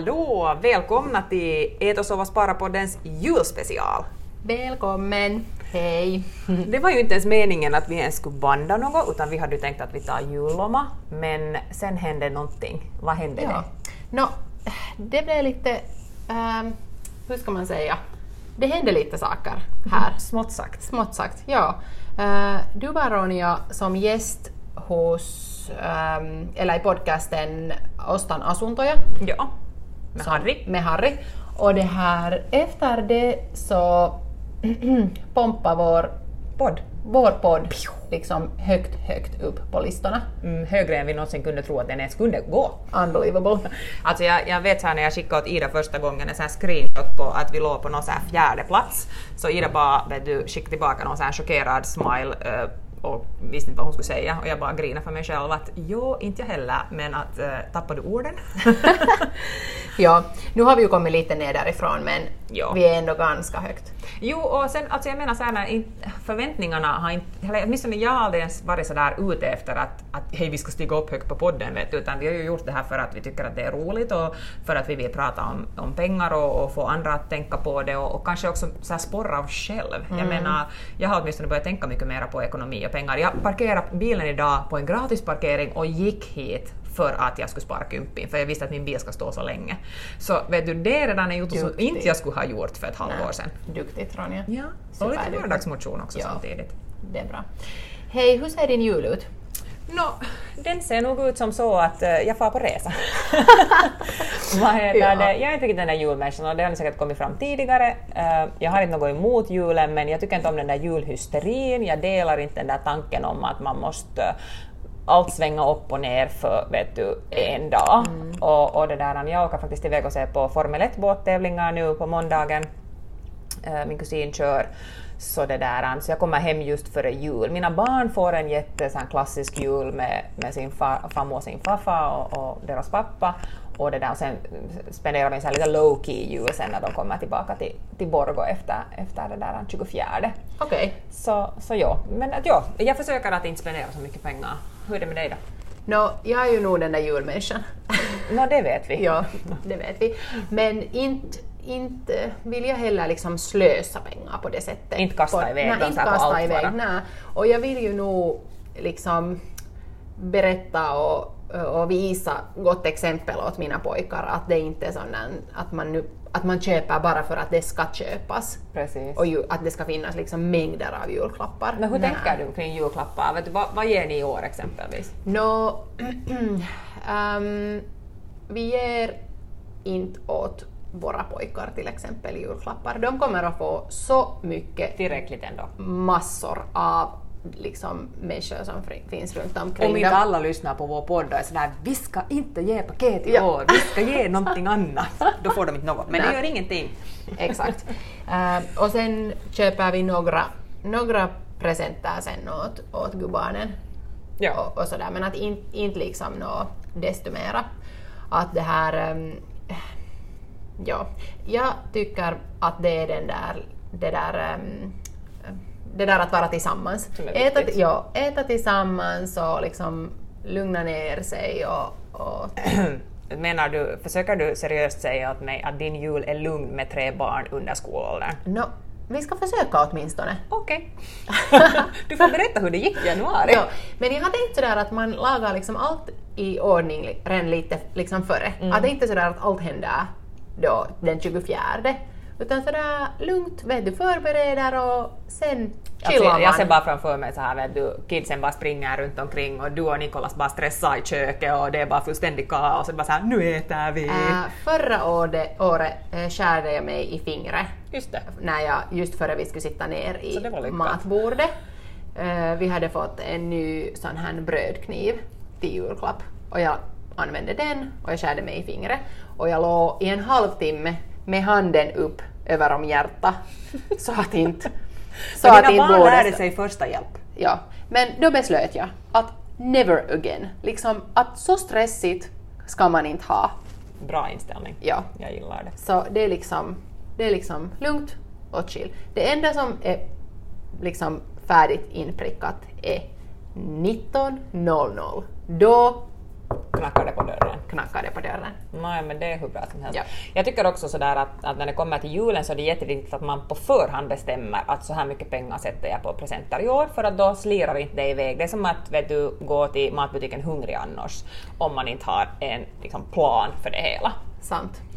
Hallå! Välkomna till Ät och sova spara-poddens julspecial. Välkommen! Hej! Det var ju inte ens meningen att vi ens skulle banda något, utan vi hade ju tänkt att vi tar julloma, men sen hände någonting. Vad hände Ja. det? Nå, det blev lite... ehm, hur ska man säga? Det hände lite saker här. Smått sagt. Smått sagt, ja. Uh, du var Ronja som gäst hos, ehm, eller i podcasten Ostan asuntoja Ja. Med Harry. Med Harry. Och det här, efter det så pompa vår, Podd. vår podd liksom högt, högt upp på listorna. Mm, högre än vi någonsin kunde tro att den ens kunde gå. Unbelievable. Alltså jag, jag vet så här när jag skickade åt Ida första gången en sån här screenshot på att vi låg på någon så här fjärde plats så Ida bara vet du, skickade tillbaka någon så här chockerad smile eh, och visste inte vad hon skulle säga och jag bara grinade för mig själv att jo, inte jag heller, men att uh, tappade du orden? Ja, nu har vi ju kommit lite ner därifrån men Ja. vi är ändå ganska högt. Jo, och sen alltså jag menar så här, förväntningarna har inte, eller åtminstone jag har aldrig ens varit så där ute efter att, att hej vi ska stiga upp högt på podden, vet utan vi har ju gjort det här för att vi tycker att det är roligt och för att vi vill prata om, om pengar och, och få andra att tänka på det och, och kanske också så här sporra oss själv. Jag menar, jag har åtminstone börjat tänka mycket mer på ekonomi och pengar. Jag parkerade bilen idag på en gratis parkering och gick hit för att jag skulle spara kympin, för jag visste att min bil ska stå så länge. Så vet du, det är redan en gjort som inte jag skulle ha gjort för ett halvår sedan. Duktigt Ronja. Ja, och lite vardagsmotion också Ja. samtidigt. Det är bra. Hej, hur ser din jul ut? Nå, den ser nog ut som så att eh, jag far på resa. Vad heter det? Jag är inte riktigt den där julmänniskan och det har säkert kommit fram tidigare. Eh, jag har inte något emot julen men jag tycker inte om den där julhysterin. Jag delar inte den där tanken om att man måste allt svänga upp och ner för vet du, en dag. Och, och det där, jag åker faktiskt iväg och ser på Formel 1 båttävlingar nu på måndagen. Eh, min kusin kör. Så, det där, så jag kommer hem just före jul. Mina barn får en jätte sån här klassisk jul med, med sin fa, farmor och sin farfa och, och deras pappa. Och, det där, och sen spenderar vi en lite low key jul sen när de kommer tillbaka till, till Borgå efter, efter det där 24. Okej. Så, så ja, men att, ja, jag försöker att inte spendera så mycket pengar. Hur är det med dig då? Nå, jag är ju nog den där julmänniskan. Nå, det vet vi. ja, det vet vi. Men inte, inte vill jag heller liksom slösa pengar på det sättet. Inte kasta på, iväg nej, inte kasta allt iväg, bara. nej. Och jag vill ju nog liksom berätta och, och visa gott exempel åt mina pojkar att det inte är sån att man, nu, att man köper bara för att det ska köpas. Precis. Och ju, att det ska finnas liksom mängder av julklappar. Men hur Nej. tänker du kring julklappar? Vet du, vad, vad ger ni i år exempelvis? Nå, ehm, vi ger inte åt våra pojkar till exempel julklappar. De kommer att få så mycket Tillräckligt ändå. massor av liksom, människor som finns runt omkring Om inte alla lyssnar på vår podd och är sådär vi ska inte ge paket i Ja. år, vi ska ge någonting annat. Då får de inte något. Men det Nej. gör ingenting. Exakt. Eh, och sen köper vi några, några presenter sen åt, åt gubbarnen. Ja. och, och sådär, men att in, inte liksom nå desto mera. Att det här... ehm, ja, jag tycker att det är den där, det där ehm, det där att vara tillsammans. Äta, ja, äta tillsammans och liksom lugna ner sig och, och Menar du, försöker du seriöst säga åt mig att din jul är lugn med tre barn under skolåldern? no, vi ska försöka åtminstone. Okej. du får berätta hur det gick i januari. Ja, men jag har tänkt sådär att man lagar liksom allt i ordning redan lite liksom före. Mm. Att det inte är sådär att allt händer då den 24. Utan sådär lugnt, vet du, förbereder och sen Jag chillar ser, jag ser man. bara framför mig så här, vet du, kidsen bara springer runt omkring och du och Nikolas bara stressar i köket och det är bara fullständigt kaos och bara så här, nu äter vi. Äh, förra året, året äh, skärde jag mig i fingret Just det. när jag, just före vi skulle sitta ner i matbordet. Eh, vi hade fått en ny sån här brödkniv till julklapp och jag använde den och jag skärde mig i fingret och jag låg i en halvtimme med handen upp över om hjärtat så att inte så att dina barn lärde sig första hjälp. Ja, men då beslöt jag att never again. Liksom att så stressigt ska man inte ha. Bra inställning. Ja. Jag gillar det. Så det är liksom, det är liksom lugnt och chill. Det enda som är liksom färdigt inprickat är 19.00. Då knackar det på dörren. knackar det på dörren. Nej, men det är hur bra som helst. Ja. Jag tycker också sådär att, att när det kommer till julen så är det jätteviktigt att man på förhand bestämmer att så här mycket pengar sätter jag på presenter i år för att då slirar inte det iväg. Det är som att vet du, gå till matbutiken hungrig annars om man inte har en liksom, plan för det hela. Sant.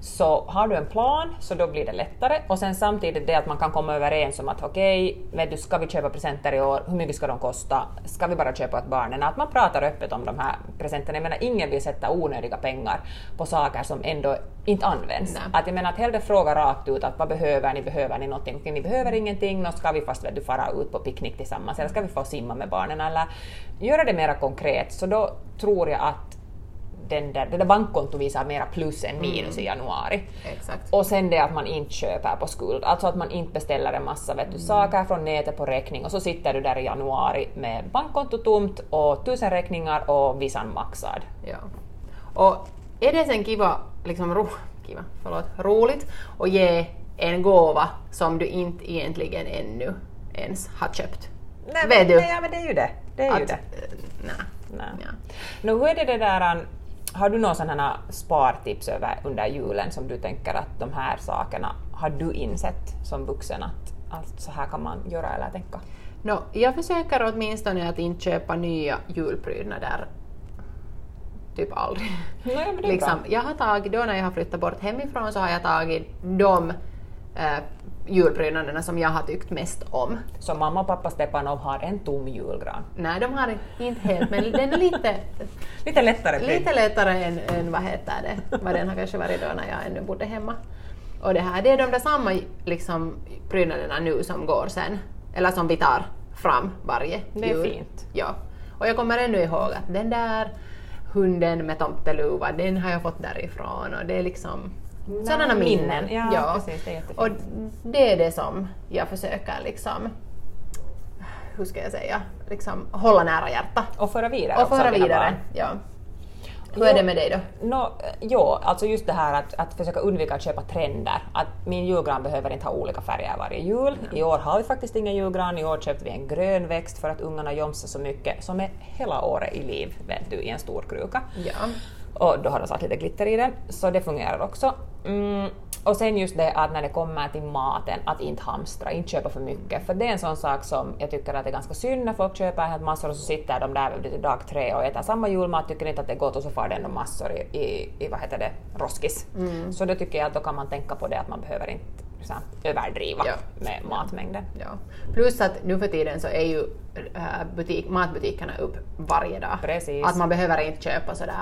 Så har du en plan så då blir det lättare och sen samtidigt det att man kan komma överens om att okej, vet du, ska vi köpa presenter i år, hur mycket ska de kosta, ska vi bara köpa åt barnen? Att man pratar öppet om de här presenterna. Jag menar, ingen vill sätta onödiga pengar på saker som ändå inte används. Nej. Att jag menar att hellre fråga rakt ut att vad behöver ni, behöver ni någonting? Ni behöver ingenting, nå ska vi fast vet du, fara ut på picknick tillsammans eller ska vi få simma med barnen eller göra det mera konkret så då tror jag att den där, det där bankkontot visar mera plus än minus i januari. Exakt. Och sen det att man inte köper på skuld, alltså att man inte beställer en massa vet du, saker från nätet på räkning och så sitter du där i januari med bankkonto tomt och tusen räkningar och visan maxad. Ja. Och är det sen kiva, liksom ro, kiva, förlåt, roligt att ge en gåva som du inte egentligen ännu ens har köpt? Vet du? Nej, men det är ju det. Det är ju Att, det. eh, nej. Nej. Ja. Nu, hur är det, det där, har du några sådana spartips över, under julen som du tänker att de här sakerna har du insett som vuxen att, att så här kan man göra eller tänka? Nå, jag försöker åtminstone att inte köpa nya julprydnader. Typ aldrig. Nej, liksom, jag har tagit, då när jag har flyttat bort hemifrån så har jag tagit de eh, julprydnaderna som jag har tyckt mest om. Så mamma och pappa Stepanov har en tom julgran. Nej, de har inte helt, men den är lite, Lite lättare prydd. lite lättare än, än vad heter det, vad den har kanske varit då när jag ännu bodde hemma. Och det här, det är de där samma liksom, prydnaderna nu som går sen, eller som vi tar fram varje Det är jul. fint. Ja. Och jag kommer ännu ihåg att den där hunden med tomteluva, den har jag fått därifrån och det är liksom sådana minnen. Ja, precis, det är jättefint. Och det är det som jag försöker liksom, hur ska jag säga, liksom hålla nära hjärta. Och föra vidare Och föra vidare. Ja. Hur är Jo. det med dig då? Nå, jo, alltså just det här att, att försöka undvika att köpa trender. Att min julgran behöver inte ha olika färger varje jul. I år har vi faktiskt ingen julgran. I år köpte vi en grön växt för att ungarna jomsar så mycket, som är hela året i liv, vet du, i en stor kruka. Ja. Och då har de satt lite glitter i den, så det fungerar också. Mm. Och sen just det att när det kommer till maten, att inte hamstra, inte köpa för mycket. För det är en sån sak som jag tycker att det är ganska synd när folk köper helt massor och så sitter de där dag tre och äter samma julmat, tycker inte att det är gott och så får det ändå massor i, i, i vad heter det, roskis. Så då tycker jag att då kan man tänka på det att man behöver inte så överdriva Ja. med matmängden. Ja. Plus att nu för tiden så är ju äh, butik, matbutikerna upp varje dag. Precis. Att man behöver inte köpa sådär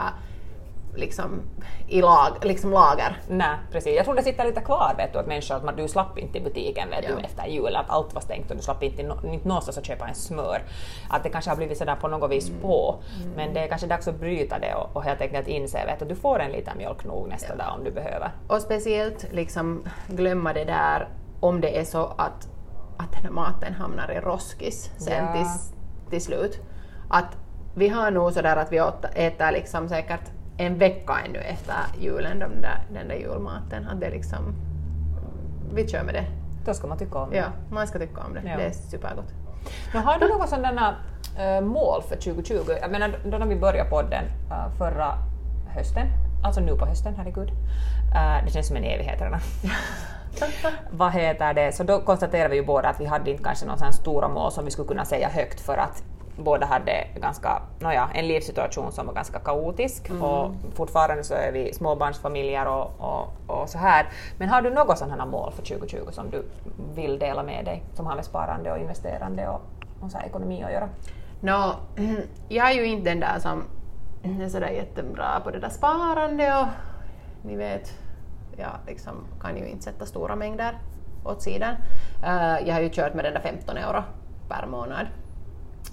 liksom i lag, liksom lager. Nej, precis. Jag tror det sitter lite kvar, vet du, att människor, att man, du slapp inte i butiken vet Ja. du, efter jul, att allt var stängt och du slapp inte, nå- inte någonstans att köpa en smör. Att det kanske har blivit sådär på något vis på, men det är kanske dags att bryta det och, och helt enkelt inse vet du, att du får en liten mjölk nog nästa dag om du behöver. Och speciellt liksom glömma det där om det är så att, att den här maten hamnar i roskis sen Ja. till, till slut. Att vi har nog sådär att vi åt, äter liksom säkert en vecka ännu efter julen, de där, den där julmaten. Att det liksom, vi kör med det. Då ska man tycka om det. Ja, man ska tycka om det. Ja. Det är supergott. Men har du något sådana äh, mål för 2020? Jag menar, då när vi började podden äh, förra hösten, alltså nu på hösten, herregud. Äh, det känns som en evighet redan. Vad heter det? Så då konstaterade vi ju båda att vi hade inte kanske några stora mål som vi skulle kunna säga högt för att båda hade ganska, nåja, en livssituation som var ganska kaotisk och fortfarande så är vi småbarnsfamiljer och, och, och så här. Men har du något sådana mål för 2020 som du vill dela med dig som har med sparande och investerande och, och så här ekonomi att göra? Nå, jag är ju inte den där som är sådär jättebra på det där sparande och ni vet, jag liksom kan ju inte sätta stora mängder åt sidan. Eh, jag har ju kört med den där 15 euro per månad.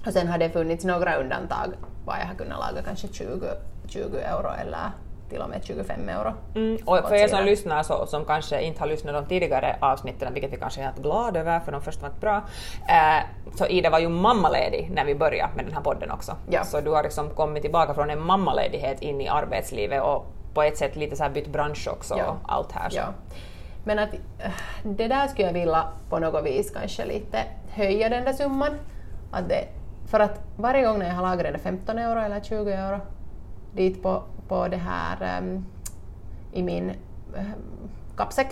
Och sen har det funnits några undantag var jag har kunnat laga kanske 20, 20 euro eller till och med 25 euro. Mm, och för er som sidan. lyssnar så, som kanske inte har lyssnat de tidigare avsnitten, vilket vi kanske är helt glada över för de första var bra, eh, så Ida var ju mammaledig när vi började med den här podden också. Ja. Så du har liksom kommit tillbaka från en mammaledighet in i arbetslivet och på ett sätt lite så här bytt bransch också Ja. och allt här. Så. Ja. Men att äh, det där skulle jag vilja på något vis kanske lite höja den där summan. Att det, för att varje gång när jag har där 15 euro eller 20 euro dit på, på det här um, i min um, kappsäck.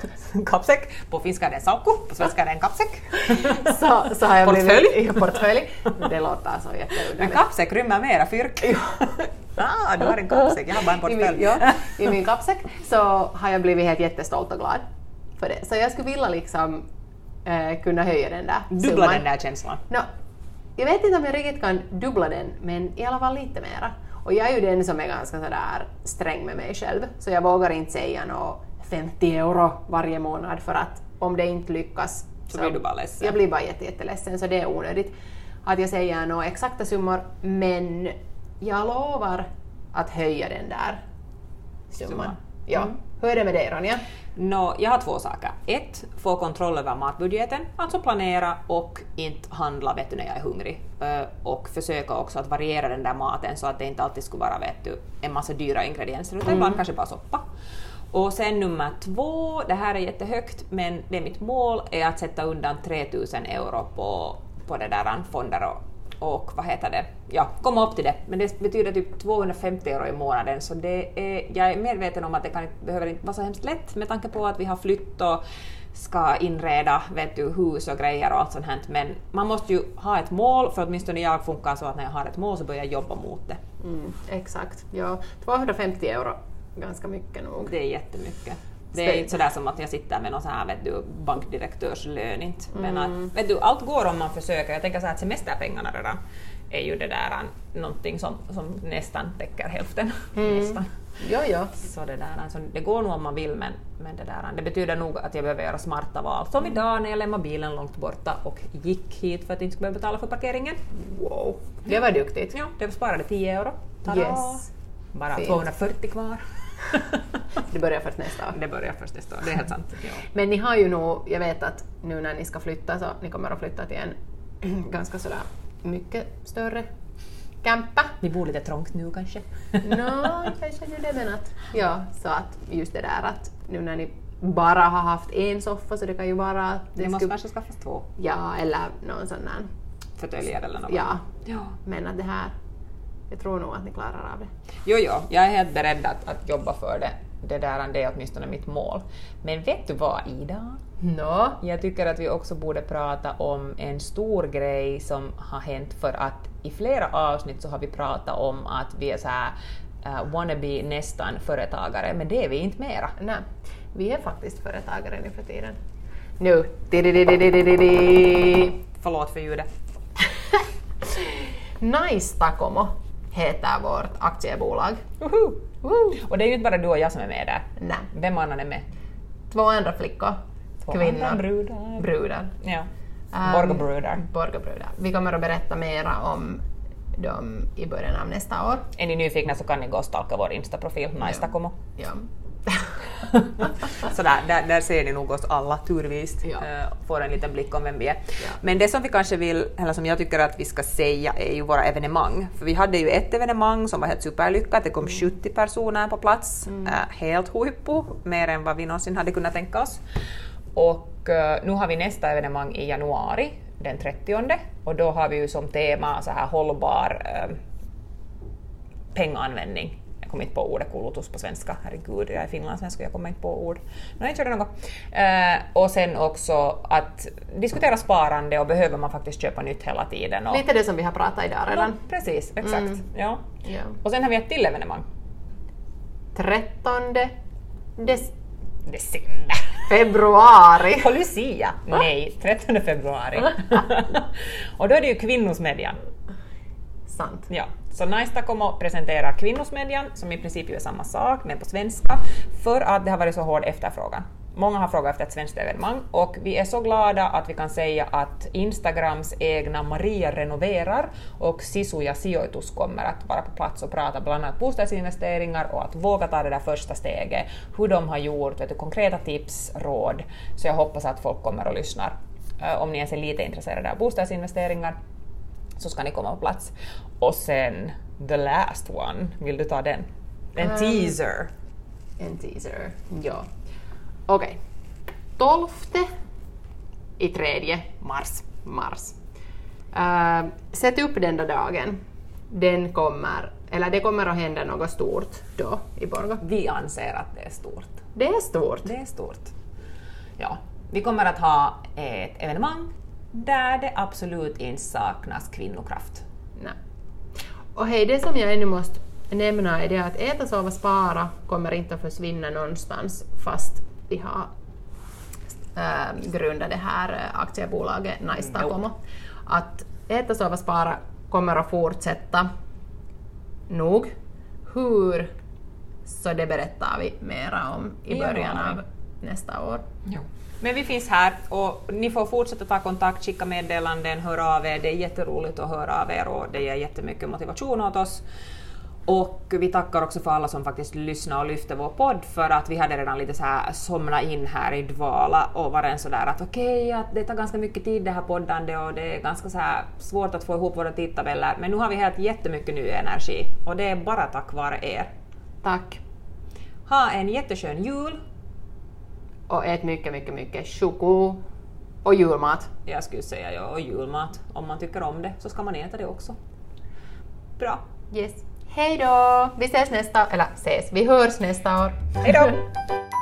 kappsäck. På finska är det salko, på svenska är det en kappsäck. så, så har jag portfölj. Blivit, portfölj. Det låter så jätteunderligt. En kappsäck rymmer mera fyrk. ah, du har en kappsäck, jag har bara en portfölj. I min, ja, I min kappsäck så har jag blivit helt jättestolt och glad för det. Så jag skulle vilja liksom eh, kunna höja den där Dubbla summan. den där känslan. No, jag vet inte om jag riktigt kan dubbla den, men i alla fall lite mera. Och jag är ju den som är ganska sådär sträng med mig själv, så jag vågar inte säga nå 50 euro varje månad för att om det inte lyckas Så blir du bara ledsen. Jag blir bara jätte, jätteledsen, så det är onödigt att jag säger några exakta summor, men jag lovar att höja den där summan. Summan. Ja. Mm. Hur är det med dig Ronja? Nå, jag har två saker. Ett, få kontroll över matbudgeten, alltså planera och inte handla vet du, när jag är hungrig. Ö, Och försöka också att variera den där maten så att det inte alltid skulle vara vet du, en massa dyra ingredienser utan ibland kanske bara soppa. Och sen nummer två, det här är jättehögt men det är mitt mål, är att sätta undan 3000 euro på, på det där fonder och, och vad heter det, ja, komma upp till det. Men det betyder typ 250 euro i månaden så det är, jag är medveten om att det kan, behöver inte vara så hemskt lätt med tanke på att vi har flytt och ska inreda vet du, hus och grejer och allt sånt här. Men man måste ju ha ett mål, för åtminstone jag funkar så att när jag har ett mål så börjar jag jobba mot det. Mm, exakt. Ja, 250 euro, ganska mycket nog. Det är jättemycket. Det är inte sådär som att jag sitter med någon sån här vet du, bankdirektörslön inte. Men att, vet du, allt går om man försöker. Jag tänker så här att semesterpengarna redan är ju det där någonting som, som nästan täcker hälften. Nästan. Jo, jo. Så det, där, alltså, det går nog om man vill men, men det, där, det betyder nog att jag behöver göra smarta val. Som idag när jag lämnade bilen långt borta och gick hit för att inte skulle behöva betala för parkeringen. Wow. Det var duktigt. Ja, det sparade 10 euro. Tada! Yes. Bara Fint. 240 kvar. Det börjar först nästa år. det börjar först nästa år, det är helt sant. Ja. Men ni har ju nog, jag vet att nu när ni ska flytta så ni kommer att flytta till en ganska sådär mycket större campa. Vi bor lite trångt nu kanske. Nå, kanske nu det men att, ja, så att just det där att nu när ni bara har haft en soffa så det kan ju vara att Det det måste kanske skaffas två ja, eller någon sån där, fåtöljer eller något. ja, ja. men att det här, jag tror nog att ni klarar av det. Jo, jo, jag är helt beredd att, att jobba för det. Det där det är åtminstone mitt mål. Men vet du vad Ida? Nå, Jag tycker att vi också borde prata om en stor grej som har hänt för att i flera avsnitt så har vi pratat om att vi är så här uh, wannabe nästan företagare, men det är vi inte mera. nej, vi är faktiskt företagare nu för tiden. Nu. Förlåt för ljudet. Nice Takomo heter vårt aktiebolag. Woho! Woo. Och det är ju inte bara du och jag som är med där. Nej, Vem annan är med? två andra flickor, Två kvinnor, andra brudar. brudar. Ja. Um, Borgobrudar. Borgobrudar. Vi kommer att berätta mera om dem i början av nästa år. Är ni nyfikna så kan ni gå och stalka vår Insta-profil, Nice Takomo. Ja. Så där, där, där ser ni nog oss alla turvis, Ja. eh, får en liten blick om vem vi är. Ja. Men det som vi kanske vill, eller som jag tycker att vi ska säga är ju våra evenemang. För vi hade ju ett evenemang som var helt superlyckat, det kom Mm. 70 personer på plats, eh, helt huippu, mer än vad vi någonsin hade kunnat tänka oss. Och eh, nu har vi nästa evenemang i januari, den 30 och då har vi ju som tema så här hållbar eh, pengaanvändning. Jag kommer inte på ordet kulutus på svenska, herregud, jag är finlandssvenska, jag kommer inte på ord. Nej, inte något. Eh, och sen också att diskutera sparande och behöver man faktiskt köpa nytt hela tiden. Och, Lite det som vi har pratat idag ja, redan. precis, exakt. Mm. Ja. Ja. Och sen har vi ett till evenemang. 13 des- December. februari. På Lucia? Nej, 13 februari. och då är det ju kvinnosmedjan. Sant. Ja, så Najsta kommer och presenterar kvinnosmedjan, som i princip ju är samma sak, men på svenska, för att det har varit så hård efterfrågan. Många har frågat efter ett svenskt evenemang och vi är så glada att vi kan säga att Instagrams egna Maria Renoverar och Sisuja Sijoitus kommer att vara på plats och prata bland annat bostadsinvesteringar och att våga ta det där första steget, hur de har gjort, vet du, konkreta tips, råd. Så jag hoppas att folk kommer och lyssnar. Om ni ens är lite intresserade av bostadsinvesteringar så ska ni komma på plats. Och sen the last one, vill du ta den? En Um, teaser. En teaser. Ja. Okej. 12 i tredje Mars. mars. Uh, sätt upp den där dagen den kommer, eller det kommer att hända något stort då i Borgå. Vi anser att det är stort. Det är stort. Det är stort. Ja, vi kommer att ha ett evenemang där det absolut inte saknas kvinnokraft. Nej. Och hej, det som jag ännu måste nämna är det att Äta, sova, spara kommer inte att försvinna någonstans fast vi har äh, grundat det här äh, aktiebolaget Nice Takomo. Att Äta, sova, spara kommer att fortsätta nog. Hur? Så det berättar vi mera om i Ja. början av nästa år. Men vi finns här och ni får fortsätta ta kontakt, skicka meddelanden, höra av er. Det är jätteroligt att höra av er och det ger jättemycket motivation åt oss. Och vi tackar också för alla som faktiskt lyssnar och lyfter vår podd för att vi hade redan lite så här somna in här i dvala och var en sådär att okej, att det tar ganska mycket tid det här poddande och det är ganska så här svårt att få ihop våra tidtabeller. Men nu har vi helt jättemycket ny energi och det är bara tack vare er. Tack! Ha en jätteskön jul Och ät mycket, mycket, mycket choko och julmat. Jag skulle säga ja, och julmat. Om man tycker om det så ska man äta det också. Bra. Yes. Hej då! Vi ses nästa, eller ses, vi hörs nästa år. Hej då!